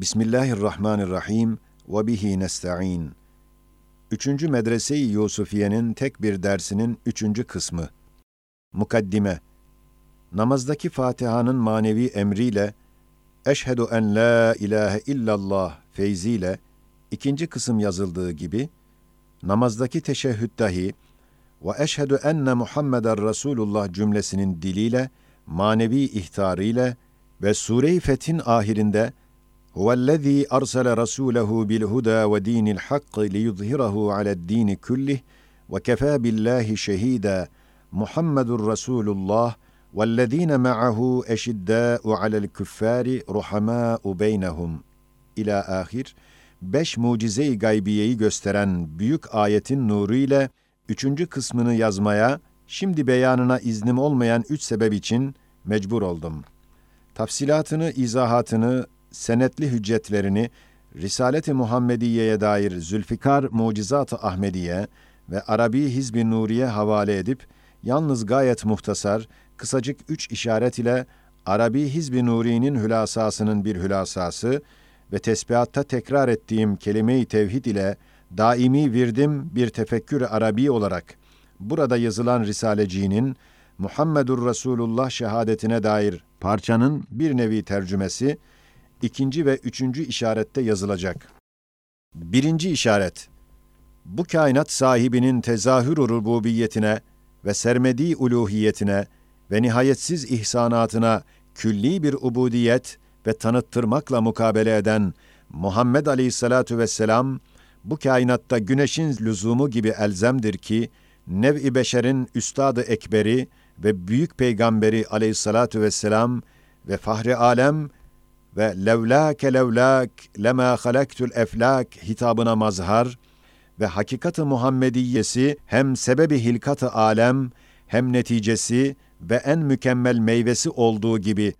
Bismillahirrahmanirrahim ve bihi nesta'in. Üçüncü Medrese-i Yusufiye'nin tek bir dersinin üçüncü kısmı. Mukaddime. Namazdaki Fatiha'nın manevi emriyle Eşhedü en la ilahe illallah feyziyle ikinci kısım yazıldığı gibi namazdaki teşehhüd dahi ve eşhedü enne Muhammeden Resulullah cümlesinin diliyle, manevi ihtarıyla ve Sure-i Fetih'in ahirinde Huvellezî arsale rasûlehu bil huda ve dînil hakk liyuzhirahu aled-dîni kullih ve kefâ billahi şehîdâ Muhammedur Resulullah وَالَّذ۪ينَ مَعَهُ اَشِدَّاءُ عَلَى الْكُفَّارِ رُحَمَاءُ بَيْنَهُمْ ila ahir, beş mucize-i gaybiyeyi gösteren büyük ayetin nuru ile üçüncü kısmını yazmaya, şimdi beyanına iznim olmayan üç sebep için mecbur oldum. Tafsilatını, izahatını, senetli hüccetlerini, Risalet-i Muhammediye'ye dair Zülfikar Mucizat-ı Ahmediye ve Arabi Hizb-i Nuriye havale edip, yalnız gayet muhtasar, kısacık üç işaret ile Arabi Hizb-i Nuri'nin hülasasının bir hülasası ve tesbihatta tekrar ettiğim kelime-i tevhid ile daimi virdim bir tefekkür Arabi olarak burada yazılan Risaleciğinin Muhammedur Resulullah şehadetine dair parçanın bir nevi tercümesi ikinci ve üçüncü işarette yazılacak. Birinci işaret, bu kainat sahibinin tezahür rububiyetine ve sermedi uluhiyetine ve nihayetsiz ihsanatına külli bir ubudiyet ve tanıttırmakla mukabele eden Muhammed Aleyhisselatu Vesselam, bu kainatta güneşin lüzumu gibi elzemdir ki, nev-i beşerin üstadı ekberi ve büyük peygamberi aleyhissalatu vesselam ve fahri alem ve levlâke levlâk lemâ halaktul eflâk hitabına mazhar ve hakikat-ı Muhammediyesi hem sebebi hilkat-ı alem hem neticesi ve en mükemmel meyvesi olduğu gibi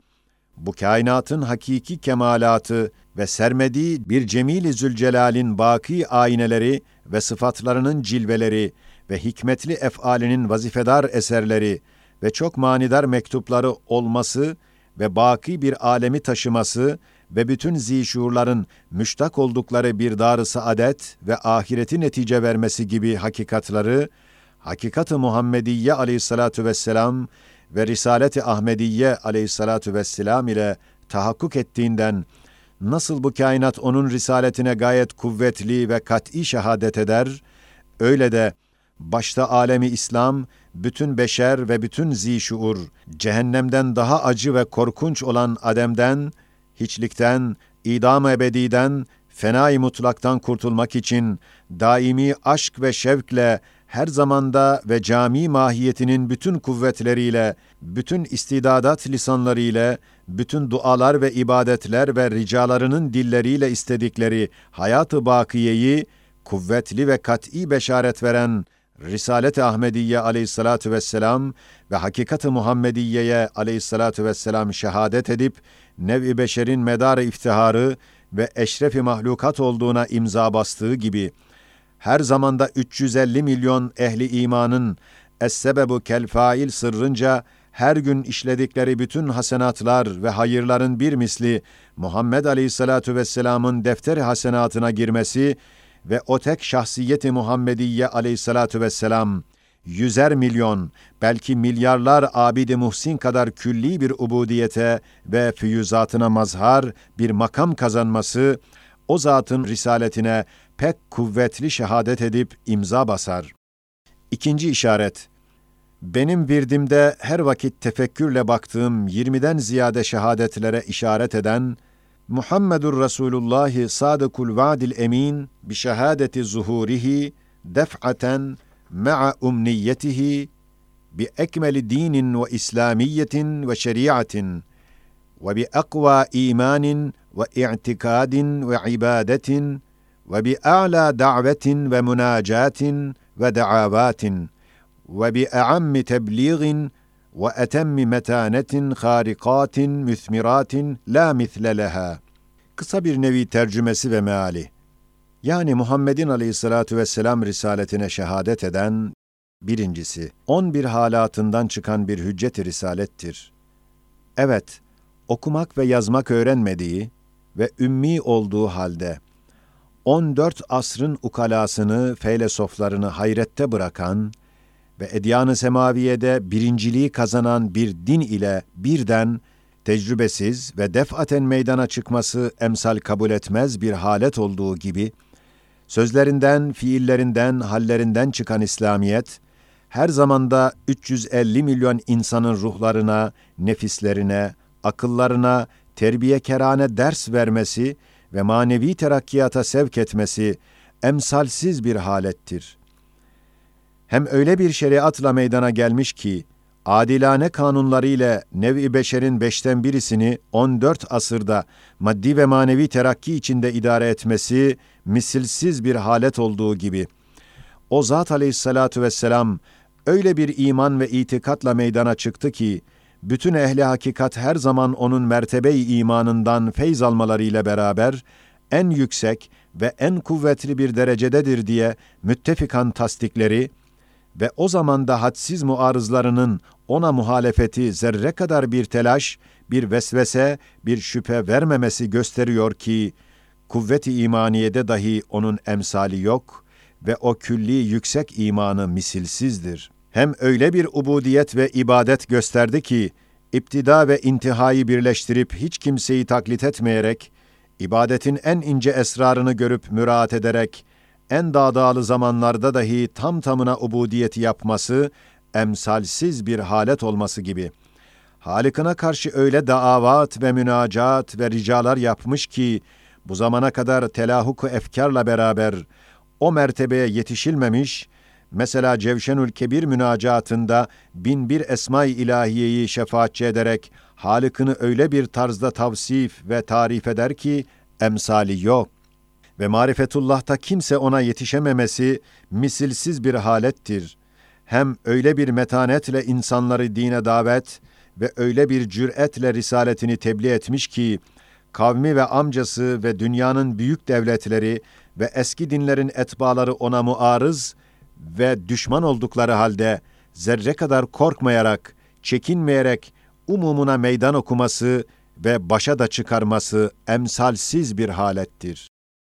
bu kainatın hakiki kemalatı ve sermediği bir cemil-i zülcelal'in baki ayneleri ve sıfatlarının cilveleri ve hikmetli efalinin vazifedar eserleri ve çok manidar mektupları olması ve baki bir alemi taşıması ve bütün zişurların müştak oldukları bir dar-ı saadet ve ahireti netice vermesi gibi hakikatları, hakikat-ı Muhammediye aleyhissalatu vesselam ve Risalet-i Ahmediye aleyhissalatu vesselam ile tahakkuk ettiğinden, nasıl bu kainat onun risaletine gayet kuvvetli ve kat'i şehadet eder, öyle de başta alemi İslam, bütün beşer ve bütün zişuur, cehennemden daha acı ve korkunç olan Adem'den, hiçlikten, idam ebediden, fenai mutlaktan kurtulmak için daimi aşk ve şevkle her zamanda ve cami mahiyetinin bütün kuvvetleriyle, bütün istidadat lisanlarıyla, bütün dualar ve ibadetler ve ricalarının dilleriyle istedikleri hayatı bakiyeyi kuvvetli ve kat'i beşaret veren Risalet-i Ahmediye aleyhissalatu vesselam ve Hakikat-ı Muhammediye'ye aleyhissalatu vesselam şehadet edip nev-i beşerin medarı iftiharı ve eşrefi mahlukat olduğuna imza bastığı gibi her zamanda 350 milyon ehli imanın es-sebebu kel fail sırrınca her gün işledikleri bütün hasenatlar ve hayırların bir misli Muhammed Aleyhisselatu Vesselam'ın defteri hasenatına girmesi ve o tek şahsiyeti Muhammediye Aleyhisselatu Vesselam yüzer milyon, belki milyarlar abid-i muhsin kadar külli bir ubudiyete ve füyüzatına mazhar bir makam kazanması, o zatın risaletine pek kuvvetli şehadet edip imza basar. İkinci işaret, benim virdimde her vakit tefekkürle baktığım yirmiden ziyade şehadetlere işaret eden, Muhammedur Resulullah sadıkul vaadil emin bi şehadeti zuhurihi def'aten ma'a umniyetihi bi ekmeli dinin ve islamiyetin ve şeriatin ve bi akva imanin ve i'tikadin ve ibadetin ve etemmi metanetin harikatin müthmiratin la misle leha. Kısa bir nevi tercümesi ve meali. Yani Muhammed'in aleyhissalatu vesselam risaletine şehadet eden birincisi, on bir halatından çıkan bir hüccet-i risalettir. Evet, okumak ve yazmak öğrenmediği, ve ümmi olduğu halde 14 asrın ukalasını, feylesoflarını hayrette bırakan ve edyan-ı semaviyede birinciliği kazanan bir din ile birden tecrübesiz ve defaten meydana çıkması emsal kabul etmez bir halet olduğu gibi, sözlerinden, fiillerinden, hallerinden çıkan İslamiyet, her zamanda 350 milyon insanın ruhlarına, nefislerine, akıllarına terbiye kerane ders vermesi ve manevi terakkiyata sevk etmesi emsalsiz bir halettir. Hem öyle bir şeriatla meydana gelmiş ki, adilane kanunları ile nev-i beşerin beşten birisini 14 asırda maddi ve manevi terakki içinde idare etmesi misilsiz bir halet olduğu gibi, o zat aleyhissalatu vesselam öyle bir iman ve itikatla meydana çıktı ki, bütün ehli hakikat her zaman onun mertebe-i imanından feyz almalarıyla beraber en yüksek ve en kuvvetli bir derecededir diye müttefikan tasdikleri ve o zamanda hadsiz muarızlarının ona muhalefeti zerre kadar bir telaş, bir vesvese, bir şüphe vermemesi gösteriyor ki, kuvvet-i imaniyede dahi onun emsali yok ve o külli yüksek imanı misilsizdir.'' hem öyle bir ubudiyet ve ibadet gösterdi ki, iptida ve intihayı birleştirip hiç kimseyi taklit etmeyerek, ibadetin en ince esrarını görüp müraat ederek, en dağdağlı zamanlarda dahi tam tamına ubudiyeti yapması, emsalsiz bir halet olması gibi. Halikına karşı öyle daavat ve münacat ve ricalar yapmış ki, bu zamana kadar telahuk efkarla beraber o mertebeye yetişilmemiş Mesela Cevşenül Kebir münacatında bin bir esma-i ilahiyeyi şefaatçi ederek Halık'ını öyle bir tarzda tavsif ve tarif eder ki emsali yok. Ve marifetullah'ta kimse ona yetişememesi misilsiz bir halettir. Hem öyle bir metanetle insanları dine davet ve öyle bir cüretle risaletini tebliğ etmiş ki, kavmi ve amcası ve dünyanın büyük devletleri ve eski dinlerin etbaları ona muarız ve düşman oldukları halde zerre kadar korkmayarak, çekinmeyerek umumuna meydan okuması ve başa da çıkarması emsalsiz bir halettir.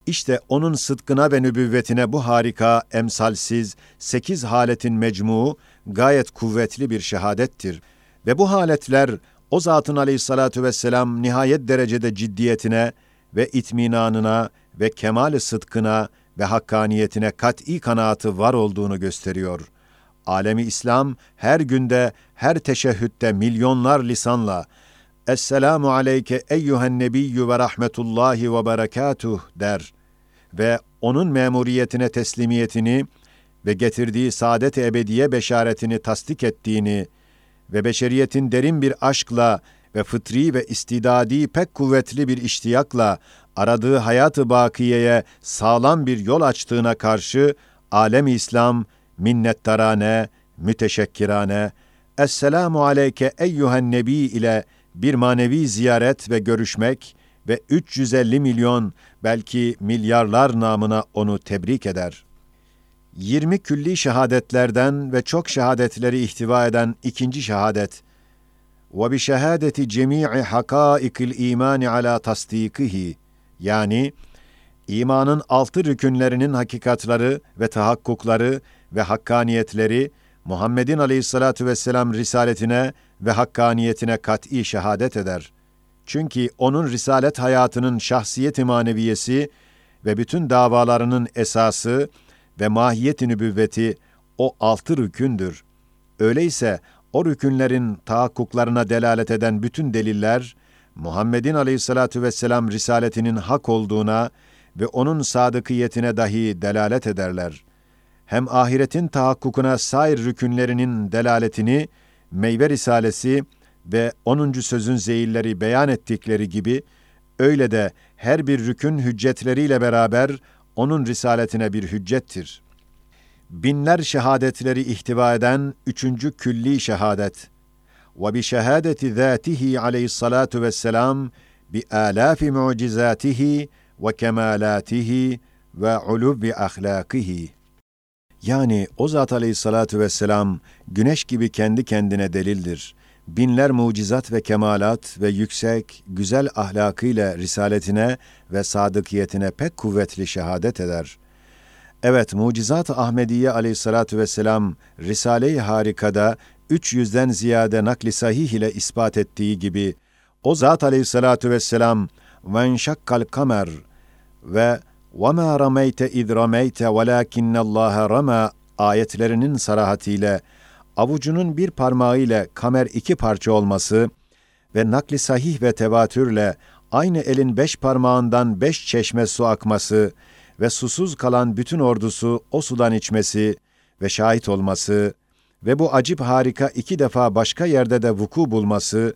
İşte onun sıdkına ve nübüvvetine bu harika, emsalsiz, sekiz haletin mecmuu gayet kuvvetli bir şehadettir. Ve bu haletler o zatın aleyhissalatu vesselam nihayet derecede ciddiyetine ve itminanına ve kemal-i sıdkına ve hakkaniyetine kat'i kanaatı var olduğunu gösteriyor. Alemi İslam her günde, her teşehhütte milyonlar lisanla Esselamu aleyke eyyühen nebiyyü ve rahmetullahi ve berekatuh der ve onun memuriyetine teslimiyetini ve getirdiği saadet ebediye beşaretini tasdik ettiğini ve beşeriyetin derin bir aşkla ve fıtri ve istidadi pek kuvvetli bir iştiyakla aradığı hayatı bakiyeye sağlam bir yol açtığına karşı alem İslam minnettarane, müteşekkirane, Esselamu aleyke eyyühen nebi ile bir manevi ziyaret ve görüşmek ve 350 milyon belki milyarlar namına onu tebrik eder. 20 külli şehadetlerden ve çok şehadetleri ihtiva eden ikinci şehadet ve bi şehadeti cemii hakaikil imani ala tasdikihi yani imanın altı rükünlerinin hakikatları ve tahakkukları ve hakkaniyetleri Muhammed'in aleyhissalatu vesselam risaletine ve hakkaniyetine kat'i şehadet eder. Çünkü onun risalet hayatının şahsiyet-i maneviyesi ve bütün davalarının esası ve mahiyet-i nübüvveti o altı rükündür. Öyleyse o rükünlerin tahakkuklarına delalet eden bütün deliller, Muhammed'in aleyhissalatu vesselam risaletinin hak olduğuna ve onun sadıkiyetine dahi delalet ederler hem ahiretin tahakkukuna sair rükünlerinin delaletini meyve risalesi ve 10. sözün zeyilleri beyan ettikleri gibi öyle de her bir rükün hüccetleriyle beraber onun risaletine bir hüccettir. Binler şehadetleri ihtiva eden üçüncü külli şehadet ve bi şehadeti zatihi aleyhissalatu vesselam bi alafi mucizatihi ve kemalatihi ve ulubi ahlakihi yani o zat aleyhissalatu vesselam güneş gibi kendi kendine delildir. binler mucizat ve kemalat ve yüksek, güzel ahlakıyla risaletine ve sadıkiyetine pek kuvvetli şehadet eder. Evet, mucizat-ı Ahmediye aleyhissalatu vesselam Risale-i Harika'da 300'den ziyade nakli sahih ile ispat ettiği gibi, o zat aleyhissalatu vesselam ve şakkal kamer ve وَمَا رَمَيْتَ اِذْ رَمَيْتَ وَلَاكِنَّ اللّٰهَ رَمَى ayetlerinin sarahatiyle avucunun bir parmağı ile kamer iki parça olması ve nakli sahih ve tevatürle aynı elin beş parmağından beş çeşme su akması ve susuz kalan bütün ordusu o sudan içmesi ve şahit olması ve bu acip harika iki defa başka yerde de vuku bulması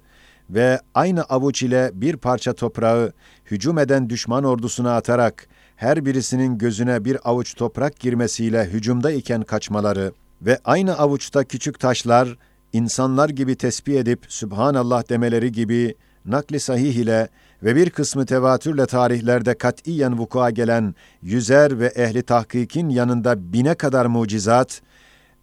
ve aynı avuç ile bir parça toprağı hücum eden düşman ordusuna atarak her birisinin gözüne bir avuç toprak girmesiyle hücumda iken kaçmaları ve aynı avuçta küçük taşlar insanlar gibi tesbih edip Sübhanallah demeleri gibi nakli sahih ile ve bir kısmı tevatürle tarihlerde katiyen vuku'a gelen yüzer ve ehli tahkikin yanında bine kadar mucizat,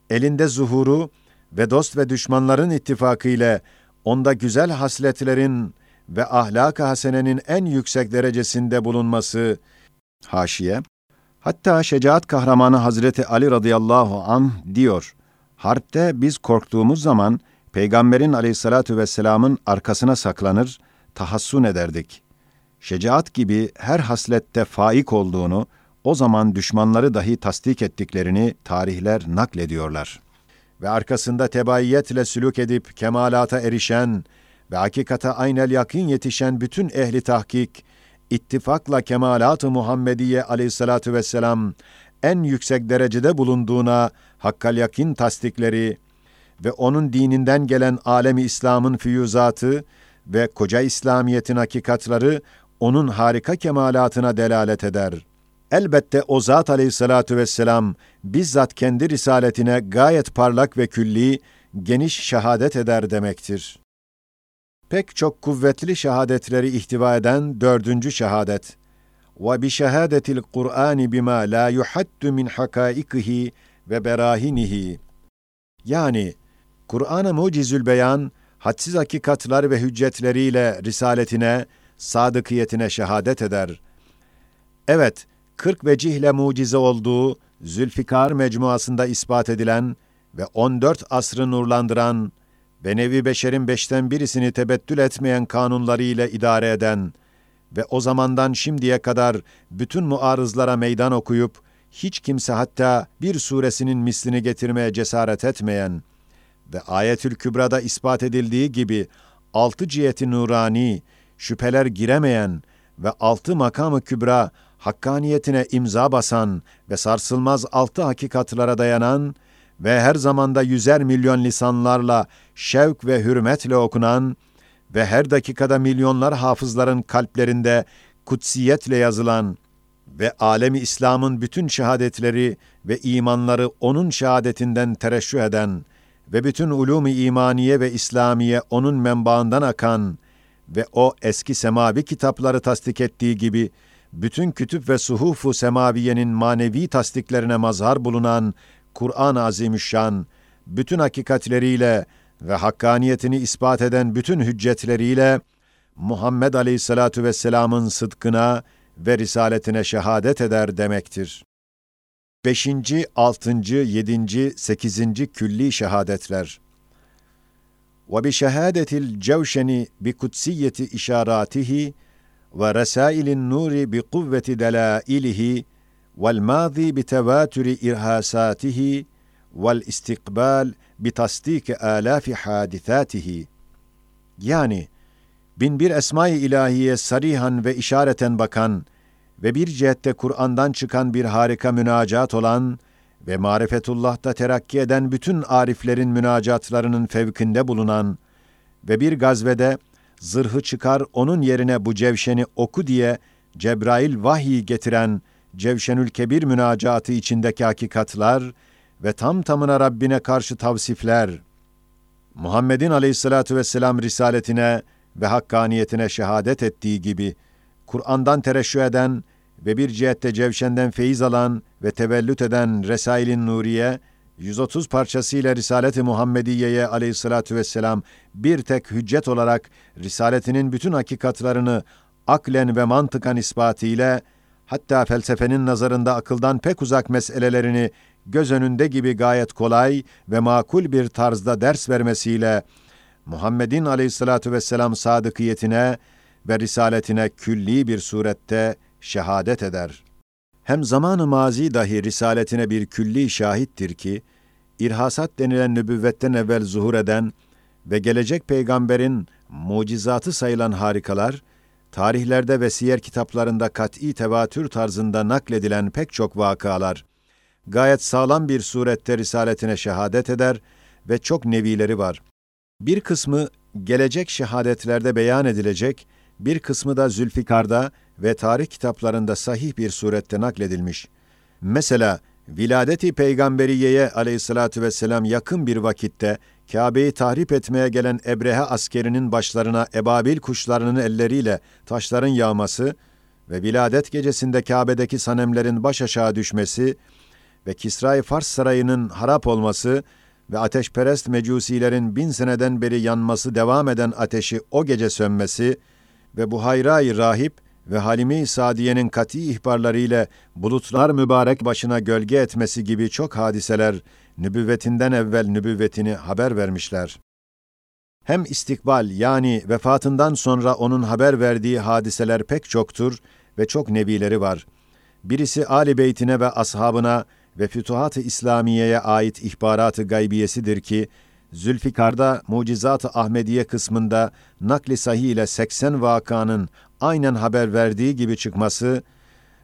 elinde zuhuru ve dost ve düşmanların ittifakı ile onda güzel hasletlerin ve ahlak-ı hasenenin en yüksek derecesinde bulunması, haşiye, hatta şecaat kahramanı Hazreti Ali radıyallahu an diyor, harpte biz korktuğumuz zaman Peygamberin aleyhissalatu vesselamın arkasına saklanır, tahassun ederdik. Şecaat gibi her haslette faik olduğunu, o zaman düşmanları dahi tasdik ettiklerini tarihler naklediyorlar. Ve arkasında tebayyiyetle sülük edip kemalata erişen ve hakikata aynel yakin yetişen bütün ehli tahkik, ittifakla kemalat-ı Muhammediye aleyhissalatu vesselam en yüksek derecede bulunduğuna hakkal yakin tasdikleri ve onun dininden gelen alemi İslam'ın füyüzatı ve koca İslamiyet'in hakikatları onun harika kemalatına delalet eder. Elbette o zat aleyhissalatu vesselam bizzat kendi risaletine gayet parlak ve külli, geniş şehadet eder demektir. Pek çok kuvvetli şehadetleri ihtiva eden dördüncü şehadet. Ve bi şehadetil Kur'an bima la yuhaddu min hakaikihi ve berahinihi. Yani Kur'an-ı Mucizül Beyan hadsiz hakikatlar ve hüccetleriyle risaletine, sadıkiyetine şehadet eder. Evet, kırk vecihle mucize olduğu Zülfikar mecmuasında ispat edilen ve 14 asrı nurlandıran ve nevi beşerin beşten birisini tebettül etmeyen kanunlarıyla idare eden ve o zamandan şimdiye kadar bütün muarızlara meydan okuyup, hiç kimse hatta bir suresinin mislini getirmeye cesaret etmeyen ve Ayetül Kübra'da ispat edildiği gibi altı ciheti nurani, şüpheler giremeyen ve altı makamı kübra hakkaniyetine imza basan ve sarsılmaz altı hakikatlara dayanan ve her zamanda yüzer milyon lisanlarla şevk ve hürmetle okunan ve her dakikada milyonlar hafızların kalplerinde kutsiyetle yazılan ve alemi İslam'ın bütün şehadetleri ve imanları onun şehadetinden tereşüh eden ve bütün ulûm-i imaniye ve İslamiye onun menbaından akan ve o eski semavi kitapları tasdik ettiği gibi bütün kütüp ve suhufu semaviyenin manevi tasdiklerine mazhar bulunan Kur'an-ı Azimüşşan bütün hakikatleriyle ve hakkaniyetini ispat eden bütün hüccetleriyle Muhammed Aleyhisselatu Vesselam'ın sıdkına ve risaletine şehadet eder demektir. 5. 6. 7. 8. külli şehadetler ve bi şehadetil cevşeni bi kutsiyeti işaratihi ve resailin nuri bi kuvveti delailihi والماضي بتواتر إرهاساته والاستقبال بتصديق آلاف حادثاته yani bin bir esma-i ilahiye sarihan ve işareten bakan ve bir cihette Kur'an'dan çıkan bir harika münacat olan ve marifetullah'ta terakki eden bütün ariflerin münacatlarının fevkinde bulunan ve bir gazvede zırhı çıkar onun yerine bu cevşeni oku diye Cebrail vahiy getiren Cevşenül Kebir münacatı içindeki hakikatlar ve tam tamına Rabbine karşı tavsifler, Muhammed'in aleyhissalatu vesselam risaletine ve hakkaniyetine şehadet ettiği gibi, Kur'an'dan tereşşü eden ve bir cihette cevşenden feyiz alan ve tevellüt eden Resailin Nuriye 130 parçasıyla Risalet-i Muhammediye'ye aleyhissalatu vesselam bir tek hüccet olarak Risaletinin bütün hakikatlarını aklen ve mantıkan ispatıyla hatta felsefenin nazarında akıldan pek uzak meselelerini göz önünde gibi gayet kolay ve makul bir tarzda ders vermesiyle Muhammed'in aleyhissalatu vesselam sadıkiyetine ve risaletine külli bir surette şehadet eder. Hem zamanı mazi dahi risaletine bir külli şahittir ki, irhasat denilen nübüvvetten evvel zuhur eden ve gelecek peygamberin mucizatı sayılan harikalar, tarihlerde ve siyer kitaplarında kat'i tevatür tarzında nakledilen pek çok vakalar, gayet sağlam bir surette risaletine şehadet eder ve çok nevileri var. Bir kısmı gelecek şehadetlerde beyan edilecek, bir kısmı da Zülfikar'da ve tarih kitaplarında sahih bir surette nakledilmiş. Mesela viladeti peygamberiyeye aleyhissalatü vesselam yakın bir vakitte Kabe'yi tahrip etmeye gelen Ebrehe askerinin başlarına ebabil kuşlarının elleriyle taşların yağması ve viladet gecesinde Kabe'deki sanemlerin baş aşağı düşmesi ve Kisra-i Fars sarayının harap olması ve ateşperest mecusilerin bin seneden beri yanması devam eden ateşi o gece sönmesi ve Buhayra-i Rahip ve Halime-i Sadiye'nin kati ihbarlarıyla bulutlar mübarek başına gölge etmesi gibi çok hadiseler nübüvvetinden evvel nübüvvetini haber vermişler. Hem istikbal yani vefatından sonra onun haber verdiği hadiseler pek çoktur ve çok nebileri var. Birisi Ali Beytine ve ashabına ve Fütuhat-ı İslamiye'ye ait ihbarat-ı gaybiyesidir ki, Zülfikar'da Mucizat-ı Ahmediye kısmında nakli sahih ile 80 vakanın aynen haber verdiği gibi çıkması,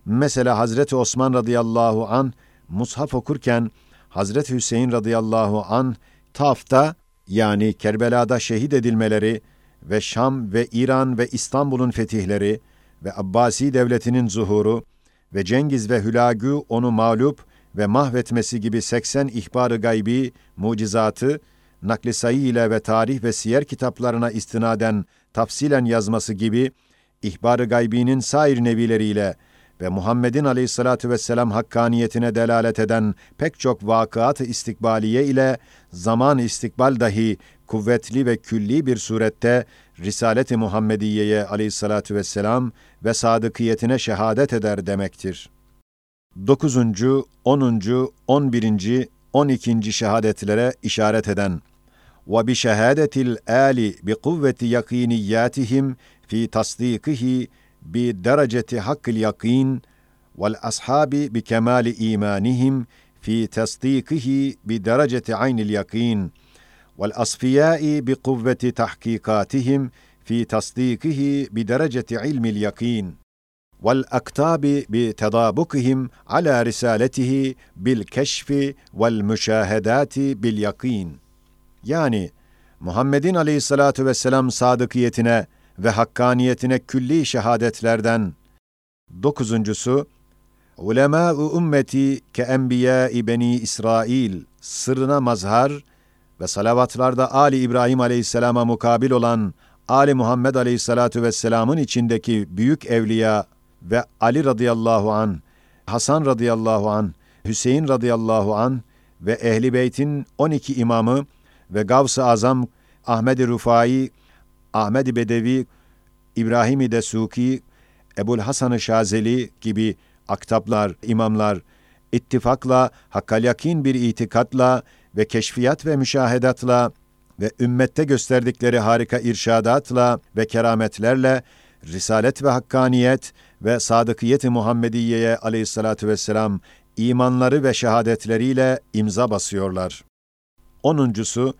mesela Hazreti Osman radıyallahu an mushaf okurken Hazreti Hüseyin radıyallahu an Taf'ta yani Kerbela'da şehit edilmeleri ve Şam ve İran ve İstanbul'un fetihleri ve Abbasi devletinin zuhuru ve Cengiz ve Hülagü onu mağlup ve mahvetmesi gibi 80 ihbarı gaybi, mucizatı, nakli sayı ile ve tarih ve siyer kitaplarına istinaden tafsilen yazması gibi ihbarı gaybinin sair nevileriyle ve Muhammed'in aleyhissalatu vesselam hakkaniyetine delalet eden pek çok vakıat-ı istikbaliye ile zaman istikbal dahi kuvvetli ve külli bir surette Risalet-i Muhammediye'ye aleyhissalatu vesselam ve sadıkiyetine şehadet eder demektir. 9. 10. 11. 12. şehadetlere işaret eden ve bi şehadetil ali bi kuvveti yakiniyatihim fi tasdikihi بدرجة حق اليقين والأصحاب بكمال إيمانهم في تصديقه بدرجة عين اليقين والأصفياء بقوة تحقيقاتهم في تصديقه بدرجة علم اليقين والأكتاب بتضابقهم على رسالته بالكشف والمشاهدات باليقين. يعني محمد عليه الصلاة والسلام صادقيتنا ve hakkaniyetine külli şehadetlerden. Dokuzuncusu ulema-u ümmeti ke enbiya-i beni İsrail sırrına mazhar ve salavatlarda Ali İbrahim aleyhisselama mukabil olan Ali Muhammed aleyhissalatu vesselamın içindeki büyük evliya ve Ali radıyallahu an, Hasan radıyallahu an, Hüseyin radıyallahu an ve Ehli Beyt'in 12 imamı ve Gavs-ı Azam Ahmed-i Rufai, Ahmed-i Bedevi, İbrahim-i Desuki, Ebul Hasan-ı Şazeli gibi aktaplar, imamlar, ittifakla, hakkal yakin bir itikatla ve keşfiyat ve müşahedatla ve ümmette gösterdikleri harika irşadatla ve kerametlerle risalet ve hakkaniyet ve sadıkiyet-i Muhammediye'ye aleyhissalatu vesselam imanları ve şehadetleriyle imza basıyorlar. Onuncusu,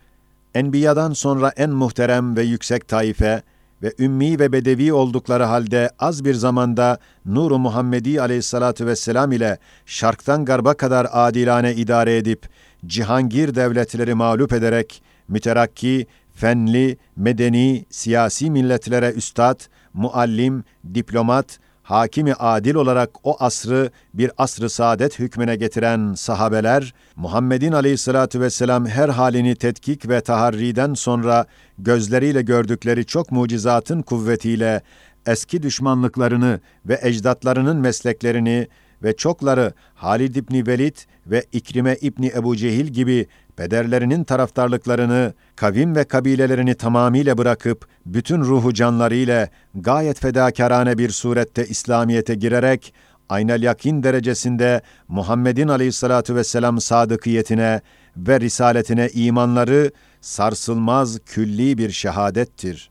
Enbiya'dan sonra en muhterem ve yüksek taife ve ümmi ve bedevi oldukları halde az bir zamanda Nur-u Muhammedi aleyhissalatu vesselam ile şarktan garba kadar adilane idare edip, cihangir devletleri mağlup ederek, müterakki, fenli, medeni, siyasi milletlere üstad, muallim, diplomat, hakimi adil olarak o asrı bir asrı saadet hükmüne getiren sahabeler, Muhammed'in aleyhissalatu vesselam her halini tetkik ve taharriden sonra gözleriyle gördükleri çok mucizatın kuvvetiyle eski düşmanlıklarını ve ecdatlarının mesleklerini ve çokları Halid İbni Velid ve İkrime İbni Ebu Cehil gibi pederlerinin taraftarlıklarını, kavim ve kabilelerini tamamıyla bırakıp, bütün ruhu canlarıyla gayet fedakarane bir surette İslamiyet'e girerek, aynel yakin derecesinde Muhammed'in aleyhissalatu vesselam sadıkiyetine ve risaletine imanları sarsılmaz külli bir şehadettir.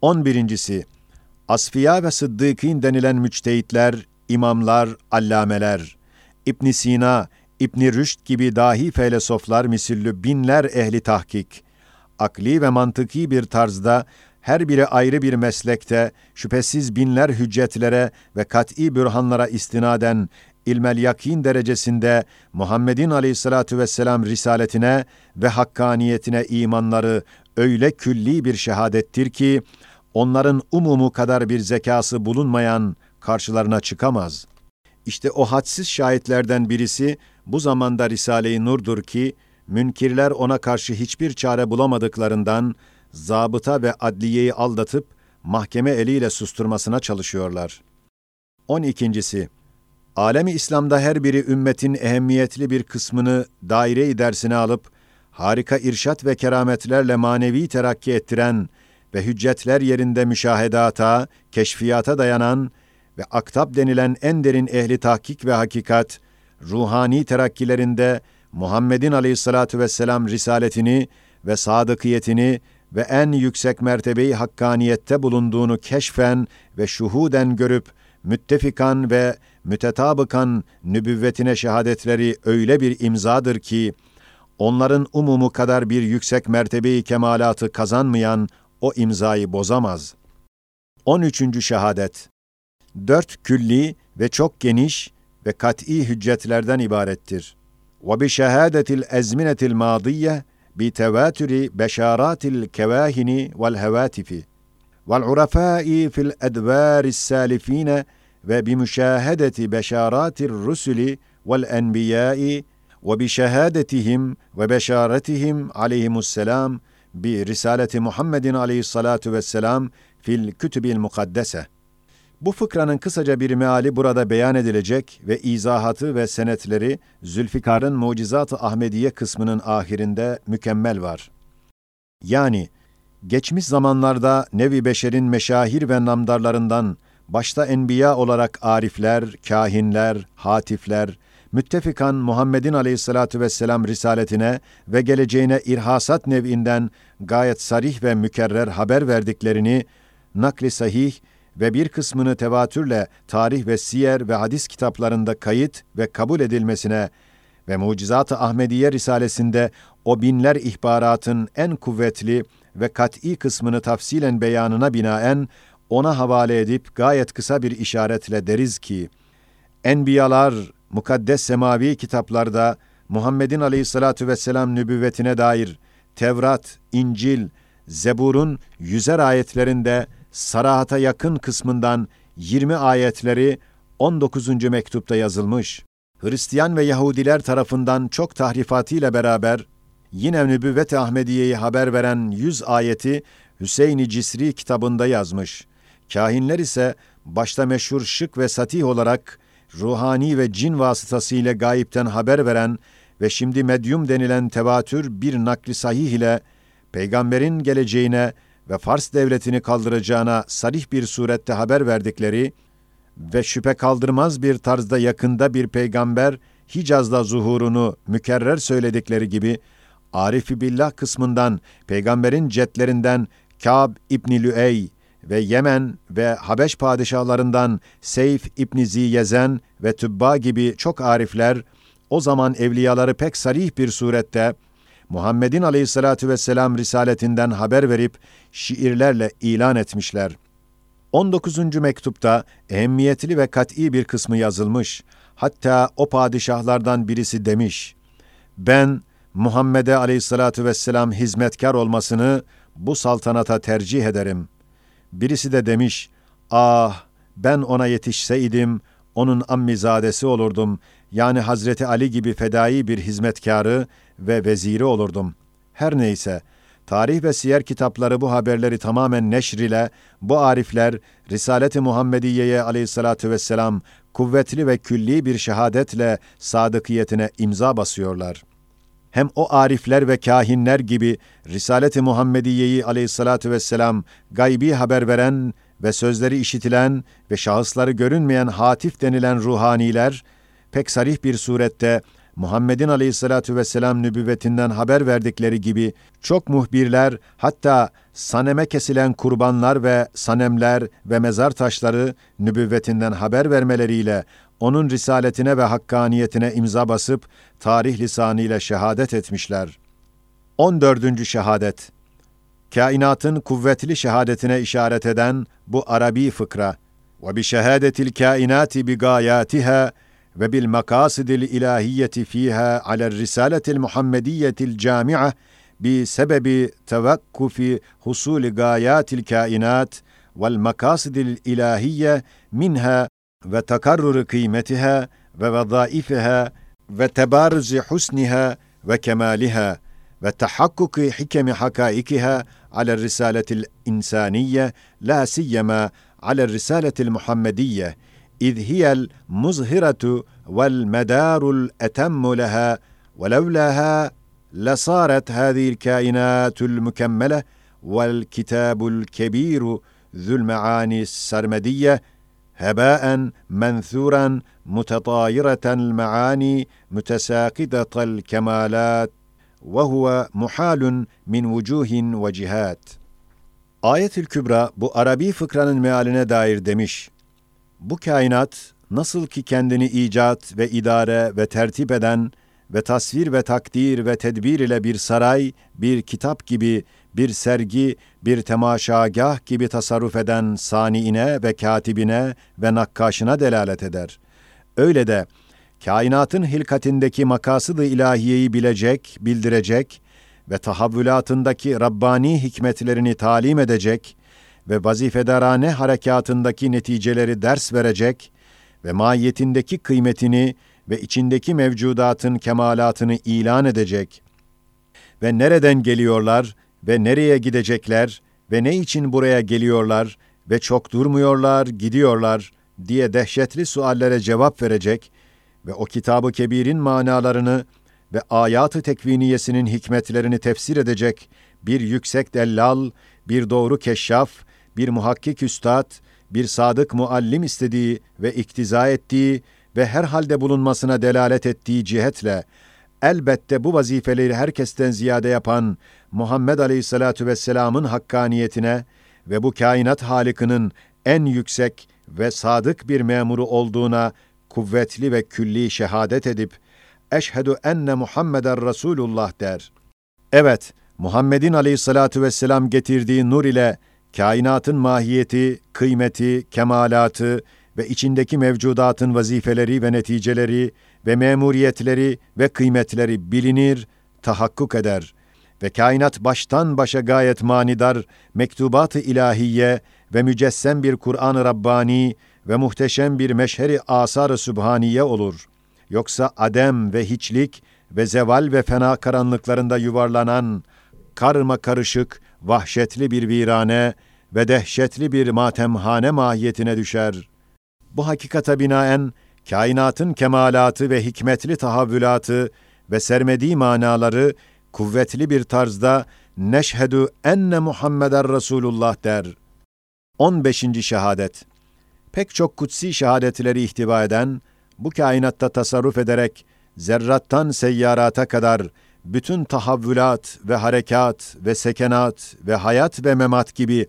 11. Asfiya ve Sıddıkîn denilen müçtehitler, imamlar, allameler, İbn Sina, İbn Rüşd gibi dahi felsefeler misillü binler ehli tahkik, akli ve mantıki bir tarzda her biri ayrı bir meslekte şüphesiz binler hüccetlere ve kat'i bürhanlara istinaden ilmel yakin derecesinde Muhammed'in aleyhissalatu vesselam risaletine ve hakkaniyetine imanları öyle külli bir şehadettir ki onların umumu kadar bir zekası bulunmayan karşılarına çıkamaz. İşte o hadsiz şahitlerden birisi bu zamanda Risale-i Nur'dur ki münkirler ona karşı hiçbir çare bulamadıklarından zabıta ve adliyeyi aldatıp mahkeme eliyle susturmasına çalışıyorlar. 12. Alemi İslam'da her biri ümmetin ehemmiyetli bir kısmını daire-i dersine alıp harika irşat ve kerametlerle manevi terakki ettiren ve hüccetler yerinde müşahedata, keşfiyata dayanan ve aktab denilen en derin ehli tahkik ve hakikat, ruhani terakkilerinde Muhammed'in aleyhissalatu vesselam risaletini ve sadıkiyetini ve en yüksek mertebeyi hakkaniyette bulunduğunu keşfen ve şuhuden görüp müttefikan ve mütetabıkan nübüvvetine şehadetleri öyle bir imzadır ki, onların umumu kadar bir yüksek mertebeyi kemalatı kazanmayan o imzayı bozamaz. 13. şehadet Dört külli ve çok geniş ve kat'i hüccetlerden ibarettir. Ve bi şehadetil ezminetil madiye bi tevatüri beşaratil kevahini vel hevatifi vel urafai fil edvaris salifine ve bi müşahedeti beşaratir rusuli vel enbiyai ve bi şehadetihim ve beşaretihim aleyhimusselam bi risaleti Muhammedin aleyhissalatu vesselam fil kütübil mukaddese. Bu fıkranın kısaca bir meali burada beyan edilecek ve izahatı ve senetleri Zülfikar'ın Mucizat-ı Ahmediye kısmının ahirinde mükemmel var. Yani geçmiş zamanlarda Nevi Beşer'in meşahir ve namdarlarından başta enbiya olarak arifler, kahinler, hatifler, müttefikan Muhammed'in aleyhissalatu vesselam risaletine ve geleceğine irhasat nev'inden gayet sarih ve mükerrer haber verdiklerini nakli sahih ve bir kısmını tevatürle tarih ve siyer ve hadis kitaplarında kayıt ve kabul edilmesine ve Mucizat-ı Ahmediye Risalesinde o binler ihbaratın en kuvvetli ve kat'i kısmını tafsilen beyanına binaen ona havale edip gayet kısa bir işaretle deriz ki, Enbiyalar, mukaddes semavi kitaplarda Muhammed'in aleyhissalatu vesselam nübüvvetine dair Tevrat, İncil, Zebur'un yüzer ayetlerinde sarahata yakın kısmından 20 ayetleri 19. mektupta yazılmış. Hristiyan ve Yahudiler tarafından çok tahrifatıyla beraber yine Nübüvvet-i Ahmediye'yi haber veren 100 ayeti Hüseyin-i Cisri kitabında yazmış. Kahinler ise başta meşhur şık ve satih olarak ruhani ve cin vasıtasıyla gayipten haber veren ve şimdi medyum denilen tevatür bir nakli sahih ile peygamberin geleceğine ve Fars devletini kaldıracağına sarih bir surette haber verdikleri ve şüphe kaldırmaz bir tarzda yakında bir peygamber Hicaz'da zuhurunu mükerrer söyledikleri gibi Arif-i Billah kısmından peygamberin cetlerinden Kâb İbni Lüey ve Yemen ve Habeş padişahlarından Seyf İbni Ziyezen ve Tübba gibi çok arifler o zaman evliyaları pek sarih bir surette Muhammed'in aleyhissalatu vesselam risaletinden haber verip şiirlerle ilan etmişler. 19. mektupta ehemmiyetli ve kat'i bir kısmı yazılmış. Hatta o padişahlardan birisi demiş, ben Muhammed'e aleyhissalatu vesselam hizmetkar olmasını bu saltanata tercih ederim. Birisi de demiş, ah ben ona yetişseydim, onun ammizadesi olurdum, yani Hazreti Ali gibi fedai bir hizmetkarı ve veziri olurdum. Her neyse, Tarih ve siyer kitapları bu haberleri tamamen neşr ile bu arifler Risalet-i Muhammediye'ye aleyhissalatü vesselam kuvvetli ve külli bir şehadetle sadıkiyetine imza basıyorlar. Hem o arifler ve kahinler gibi Risalet-i Muhammediye'yi aleyhissalatü vesselam gaybi haber veren ve sözleri işitilen ve şahısları görünmeyen hatif denilen ruhaniler, pek sarih bir surette Muhammed'in aleyhissalatu vesselam nübüvvetinden haber verdikleri gibi çok muhbirler hatta saneme kesilen kurbanlar ve sanemler ve mezar taşları nübüvvetinden haber vermeleriyle onun risaletine ve hakkaniyetine imza basıp tarih lisanıyla şehadet etmişler. 14. şehadet Kainatın kuvvetli şehadetine işaret eden bu Arabi fıkra ve bi şehadetil kainati bi gayatiha ve bil makasidil ilahiyeti fiha ala risaletil muhammediyetil cami'a bi sebebi tevakkufi husuli gayatil kainat vel makasidil ilahiye minha ve takarrur kıymetiha ve vezaifiha ve tebarüzi husniha ve kemaliha ve tahakkuki hikemi إذ هي المظهرة والمدار الأتم لها ولولاها لصارت هذه الكائنات المكملة والكتاب الكبير ذو المعاني السرمدية هباء منثورا متطايرة المعاني متساقطة الكمالات وهو محال من وجوه وجهات Ayet-ül Kübra bu Arabi fıkranın mealine dair demiş. Bu kainat nasıl ki kendini icat ve idare ve tertip eden ve tasvir ve takdir ve tedbir ile bir saray, bir kitap gibi, bir sergi, bir temaşagah gibi tasarruf eden saniine ve katibine ve nakkaşına delalet eder. Öyle de kainatın hilkatindeki makasıdı ilahiyeyi bilecek, bildirecek ve tahavvülatındaki Rabbani hikmetlerini talim edecek ve vazifedarane harekatındaki neticeleri ders verecek ve mahiyetindeki kıymetini ve içindeki mevcudatın kemalatını ilan edecek. Ve nereden geliyorlar ve nereye gidecekler ve ne için buraya geliyorlar ve çok durmuyorlar, gidiyorlar diye dehşetli suallere cevap verecek ve o kitabı kebirin manalarını ve ayatı tekviniyesinin hikmetlerini tefsir edecek bir yüksek dellal, bir doğru keşşaf, bir muhakkik üstad, bir sadık muallim istediği ve iktiza ettiği ve her halde bulunmasına delalet ettiği cihetle, elbette bu vazifeleri herkesten ziyade yapan Muhammed Aleyhisselatü Vesselam'ın hakkaniyetine ve bu kainat halikinin en yüksek ve sadık bir memuru olduğuna kuvvetli ve külli şehadet edip, eşhedü enne Muhammeden Resulullah der. Evet, Muhammed'in aleyhissalatu vesselam getirdiği nur ile kainatın mahiyeti, kıymeti, kemalatı ve içindeki mevcudatın vazifeleri ve neticeleri ve memuriyetleri ve kıymetleri bilinir, tahakkuk eder ve kainat baştan başa gayet manidar, mektubat-ı ilahiye ve mücessem bir Kur'an-ı Rabbani ve muhteşem bir meşheri asar-ı sübhaniye olur. Yoksa adem ve hiçlik ve zeval ve fena karanlıklarında yuvarlanan, karma karışık, vahşetli bir virane ve dehşetli bir matemhane mahiyetine düşer. Bu hakikata binaen, kainatın kemalatı ve hikmetli tahavvülatı ve sermediği manaları kuvvetli bir tarzda neşhedü enne Muhammeden Resulullah der. 15. şehadet Pek çok kutsi şehadetleri ihtiva eden, bu kainatta tasarruf ederek zerrattan seyyarata kadar bütün tahavvülat ve harekat ve sekenat ve hayat ve memat gibi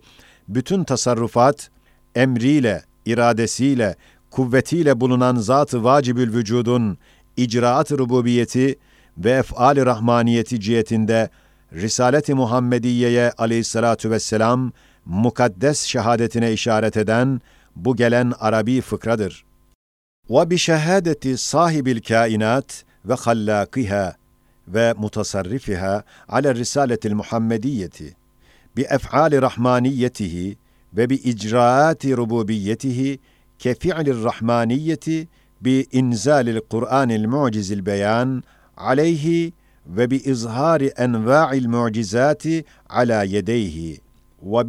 bütün tasarrufat emriyle, iradesiyle, kuvvetiyle bulunan zat-ı vacibül vücudun icraat rububiyeti ve ef'al-i rahmaniyeti cihetinde Risalet-i Muhammediye'ye aleyhissalatu vesselam mukaddes şehadetine işaret eden bu gelen Arabi fıkradır. Ve bi şehadeti sahibil kainat ve hallakiha ve mutasarrifiha ala risaletil Muhammediyeti bi ef'ali rahmaniyetihi ve bi icraati rububiyetihi ke fi'lir rahmaniyeti bi inzalil Kur'anil mucizil beyan aleyhi ve bi izhari enva'il mucizati ala yedeyhi ve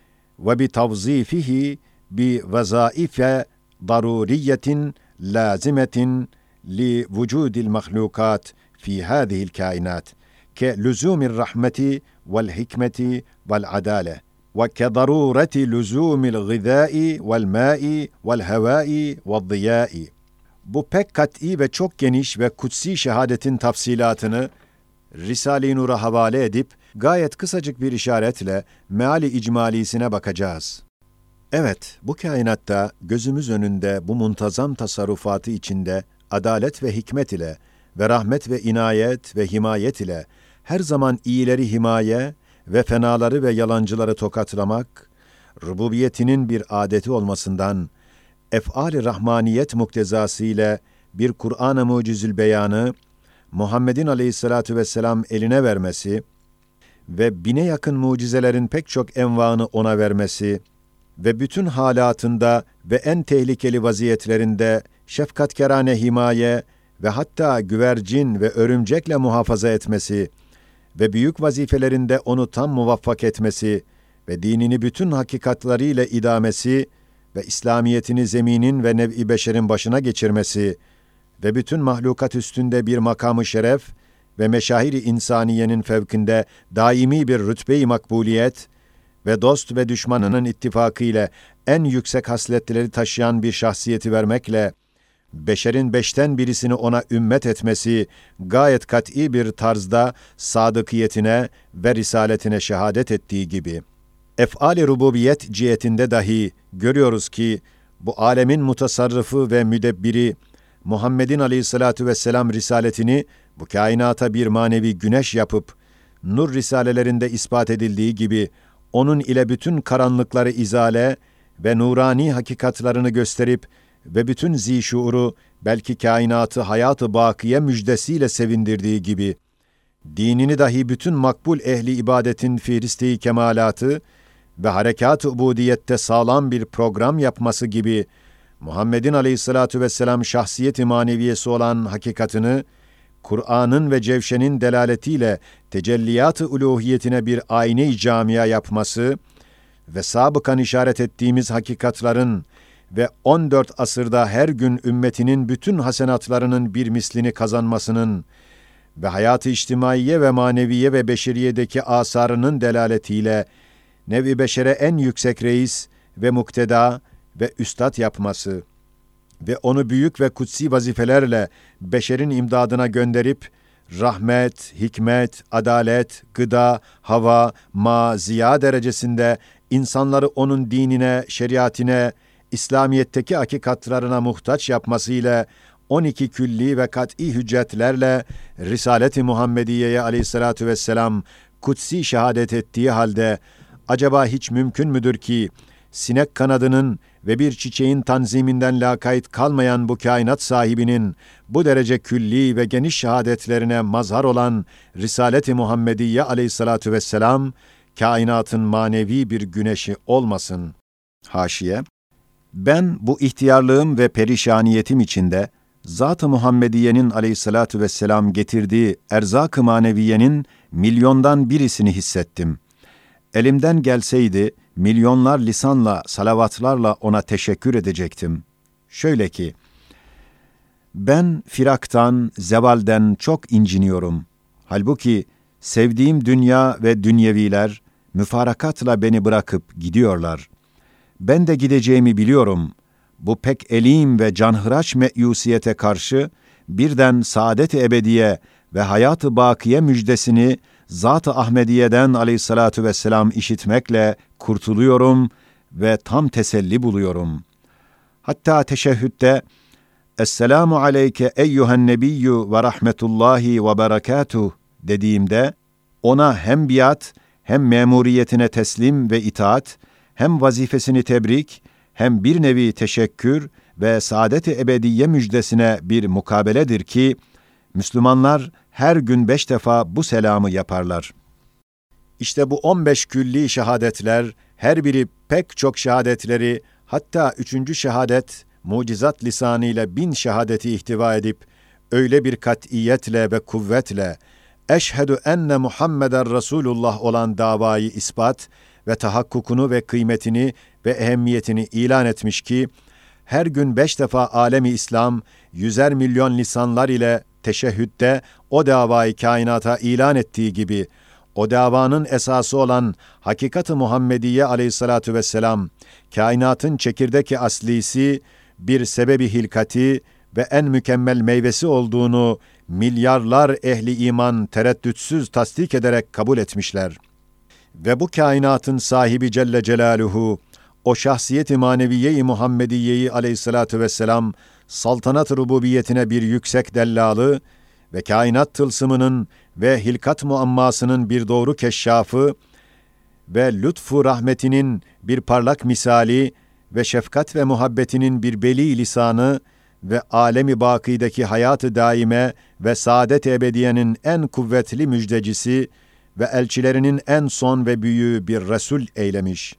وبتوظيفه بوظائف ضرورية لازمة لوجود المخلوقات في هذه الكائنات كلزوم الرحمة والحكمة والعدالة وكضرورة لزوم الغذاء والماء والهواء والضياء. bu pek kat'i ve çok geniş ve kutsi şehadetin tafsilatını Risale-i Nur'a havale edip gayet kısacık bir işaretle meali icmalisine bakacağız. Evet, bu kainatta gözümüz önünde bu muntazam tasarrufatı içinde adalet ve hikmet ile ve rahmet ve inayet ve himayet ile her zaman iyileri himaye ve fenaları ve yalancıları tokatlamak, rububiyetinin bir adeti olmasından, ef'al-i rahmaniyet muktezası ile bir Kur'an-ı mucizül beyanı, Muhammed'in aleyhissalatu vesselam eline vermesi ve bine yakın mucizelerin pek çok envanı ona vermesi ve bütün halatında ve en tehlikeli vaziyetlerinde şefkatkerane himaye ve hatta güvercin ve örümcekle muhafaza etmesi ve büyük vazifelerinde onu tam muvaffak etmesi ve dinini bütün hakikatlarıyla idamesi ve İslamiyetini zeminin ve nev'i beşerin başına geçirmesi ve bütün mahlukat üstünde bir makamı şeref ve meşahiri insaniyenin fevkinde daimi bir rütbe-i makbuliyet ve dost ve düşmanının ittifakı ile en yüksek hasletleri taşıyan bir şahsiyeti vermekle, beşerin beşten birisini ona ümmet etmesi gayet kat'i bir tarzda sadıkiyetine ve risaletine şehadet ettiği gibi, ef'al-i rububiyet cihetinde dahi görüyoruz ki, bu alemin mutasarrıfı ve müdebbiri, Muhammed'in aleyhissalatu vesselam risaletini bu kainata bir manevi güneş yapıp, nur risalelerinde ispat edildiği gibi, onun ile bütün karanlıkları izale ve nurani hakikatlarını gösterip ve bütün zişuuru belki kainatı hayatı bakiye müjdesiyle sevindirdiği gibi, dinini dahi bütün makbul ehli ibadetin firisteyi kemalatı ve harekat-ı ubudiyette sağlam bir program yapması gibi, Muhammed'in aleyhissalatu vesselam şahsiyet-i maneviyesi olan hakikatını, Kur'an'ın ve Cevşen'in delaletiyle tecelliyat-ı uluhiyetine bir ayne-i camia yapması ve sabıkan işaret ettiğimiz hakikatların ve 14 asırda her gün ümmetinin bütün hasenatlarının bir mislini kazanmasının ve hayatı içtimaiye ve maneviye ve beşeriyedeki asarının delaletiyle nevi beşere en yüksek reis ve mukteda ve üstad yapması ve onu büyük ve kutsi vazifelerle beşerin imdadına gönderip, rahmet, hikmet, adalet, gıda, hava, ma, ziya derecesinde insanları onun dinine, şeriatine, İslamiyetteki hakikatlarına muhtaç yapmasıyla 12 külli ve kat'i hüccetlerle Risalet-i Muhammediye'ye aleyhissalatu vesselam kutsi şehadet ettiği halde acaba hiç mümkün müdür ki sinek kanadının ve bir çiçeğin tanziminden lakayt kalmayan bu kainat sahibinin bu derece külli ve geniş şehadetlerine mazhar olan Risalet-i Muhammediye aleyhissalatu vesselam, kainatın manevi bir güneşi olmasın. Haşiye, ben bu ihtiyarlığım ve perişaniyetim içinde, Zat-ı Muhammediye'nin aleyhissalatu vesselam getirdiği erzak-ı maneviyenin milyondan birisini hissettim. Elimden gelseydi, milyonlar lisanla, salavatlarla ona teşekkür edecektim. Şöyle ki, ben firaktan, zevalden çok inciniyorum. Halbuki sevdiğim dünya ve dünyeviler müfarakatla beni bırakıp gidiyorlar. Ben de gideceğimi biliyorum. Bu pek elim ve canhıraç meyusiyete karşı birden saadet-i ebediye ve hayat-ı bakiye müjdesini Zat-ı Ahmediye'den aleyhissalatu vesselam işitmekle kurtuluyorum ve tam teselli buluyorum. Hatta teşehhütte Esselamu aleyke eyyühen nebiyyü ve rahmetullahi ve berekatuh dediğimde ona hem biat hem memuriyetine teslim ve itaat hem vazifesini tebrik hem bir nevi teşekkür ve saadet-i ebediye müjdesine bir mukabeledir ki Müslümanlar her gün beş defa bu selamı yaparlar. İşte bu on beş külli şehadetler, her biri pek çok şehadetleri, hatta üçüncü şehadet, mucizat lisanıyla bin şehadeti ihtiva edip, öyle bir katiyetle ve kuvvetle, eşhedü enne Muhammeden Resulullah olan davayı ispat ve tahakkukunu ve kıymetini ve ehemmiyetini ilan etmiş ki, her gün beş defa alemi İslam, yüzer milyon lisanlar ile teşehhütte o davayı kainata ilan ettiği gibi, o davanın esası olan hakikat-ı Muhammediye aleyhissalatu vesselam, kainatın çekirdeki aslisi, bir sebebi hilkati ve en mükemmel meyvesi olduğunu milyarlar ehli iman tereddütsüz tasdik ederek kabul etmişler. Ve bu kainatın sahibi Celle Celaluhu, o şahsiyet-i maneviye-i Muhammediye'yi aleyhissalatu vesselam, saltanat rububiyetine bir yüksek dellalı ve kainat tılsımının ve hilkat muammasının bir doğru keşşafı ve lütfu rahmetinin bir parlak misali ve şefkat ve muhabbetinin bir beli lisanı ve alemi bakideki hayatı daime ve saadet ebediyenin en kuvvetli müjdecisi ve elçilerinin en son ve büyüğü bir Resul eylemiş.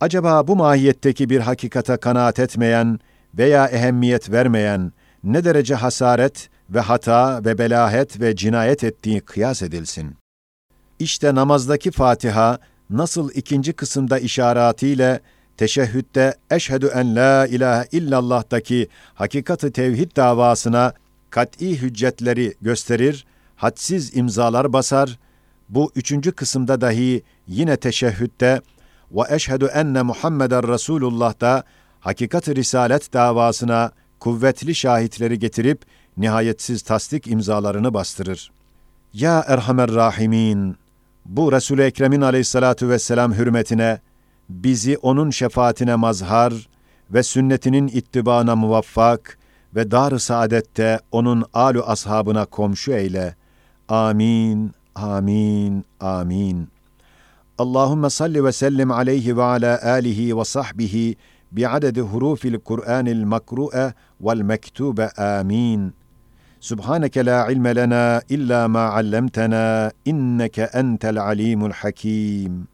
Acaba bu mahiyetteki bir hakikata kanaat etmeyen veya ehemmiyet vermeyen ne derece hasaret ve hata ve belahet ve cinayet ettiği kıyas edilsin. İşte namazdaki Fatiha nasıl ikinci kısımda işaretiyle teşehhütte eşhedü en la ilahe illallah'taki hakikati tevhid davasına kat'i hüccetleri gösterir, hadsiz imzalar basar, bu üçüncü kısımda dahi yine teşehhütte ve eşhedü enne Muhammeden Resulullah'da hakikat risalet davasına kuvvetli şahitleri getirip nihayetsiz tasdik imzalarını bastırır. Ya Erhamer Rahimin, bu Resul-i Ekrem'in aleyhissalatu vesselam hürmetine, bizi onun şefaatine mazhar ve sünnetinin ittibana muvaffak ve dar-ı saadette onun alu ashabına komşu eyle. Amin, amin, amin. Allahümme salli ve sellim aleyhi ve ala alihi ve sahbihi بعدد حروف القرآن المقروءة والمكتوبة آمين. سبحانك لا علم لنا إلا ما علمتنا إنك أنت العليم الحكيم.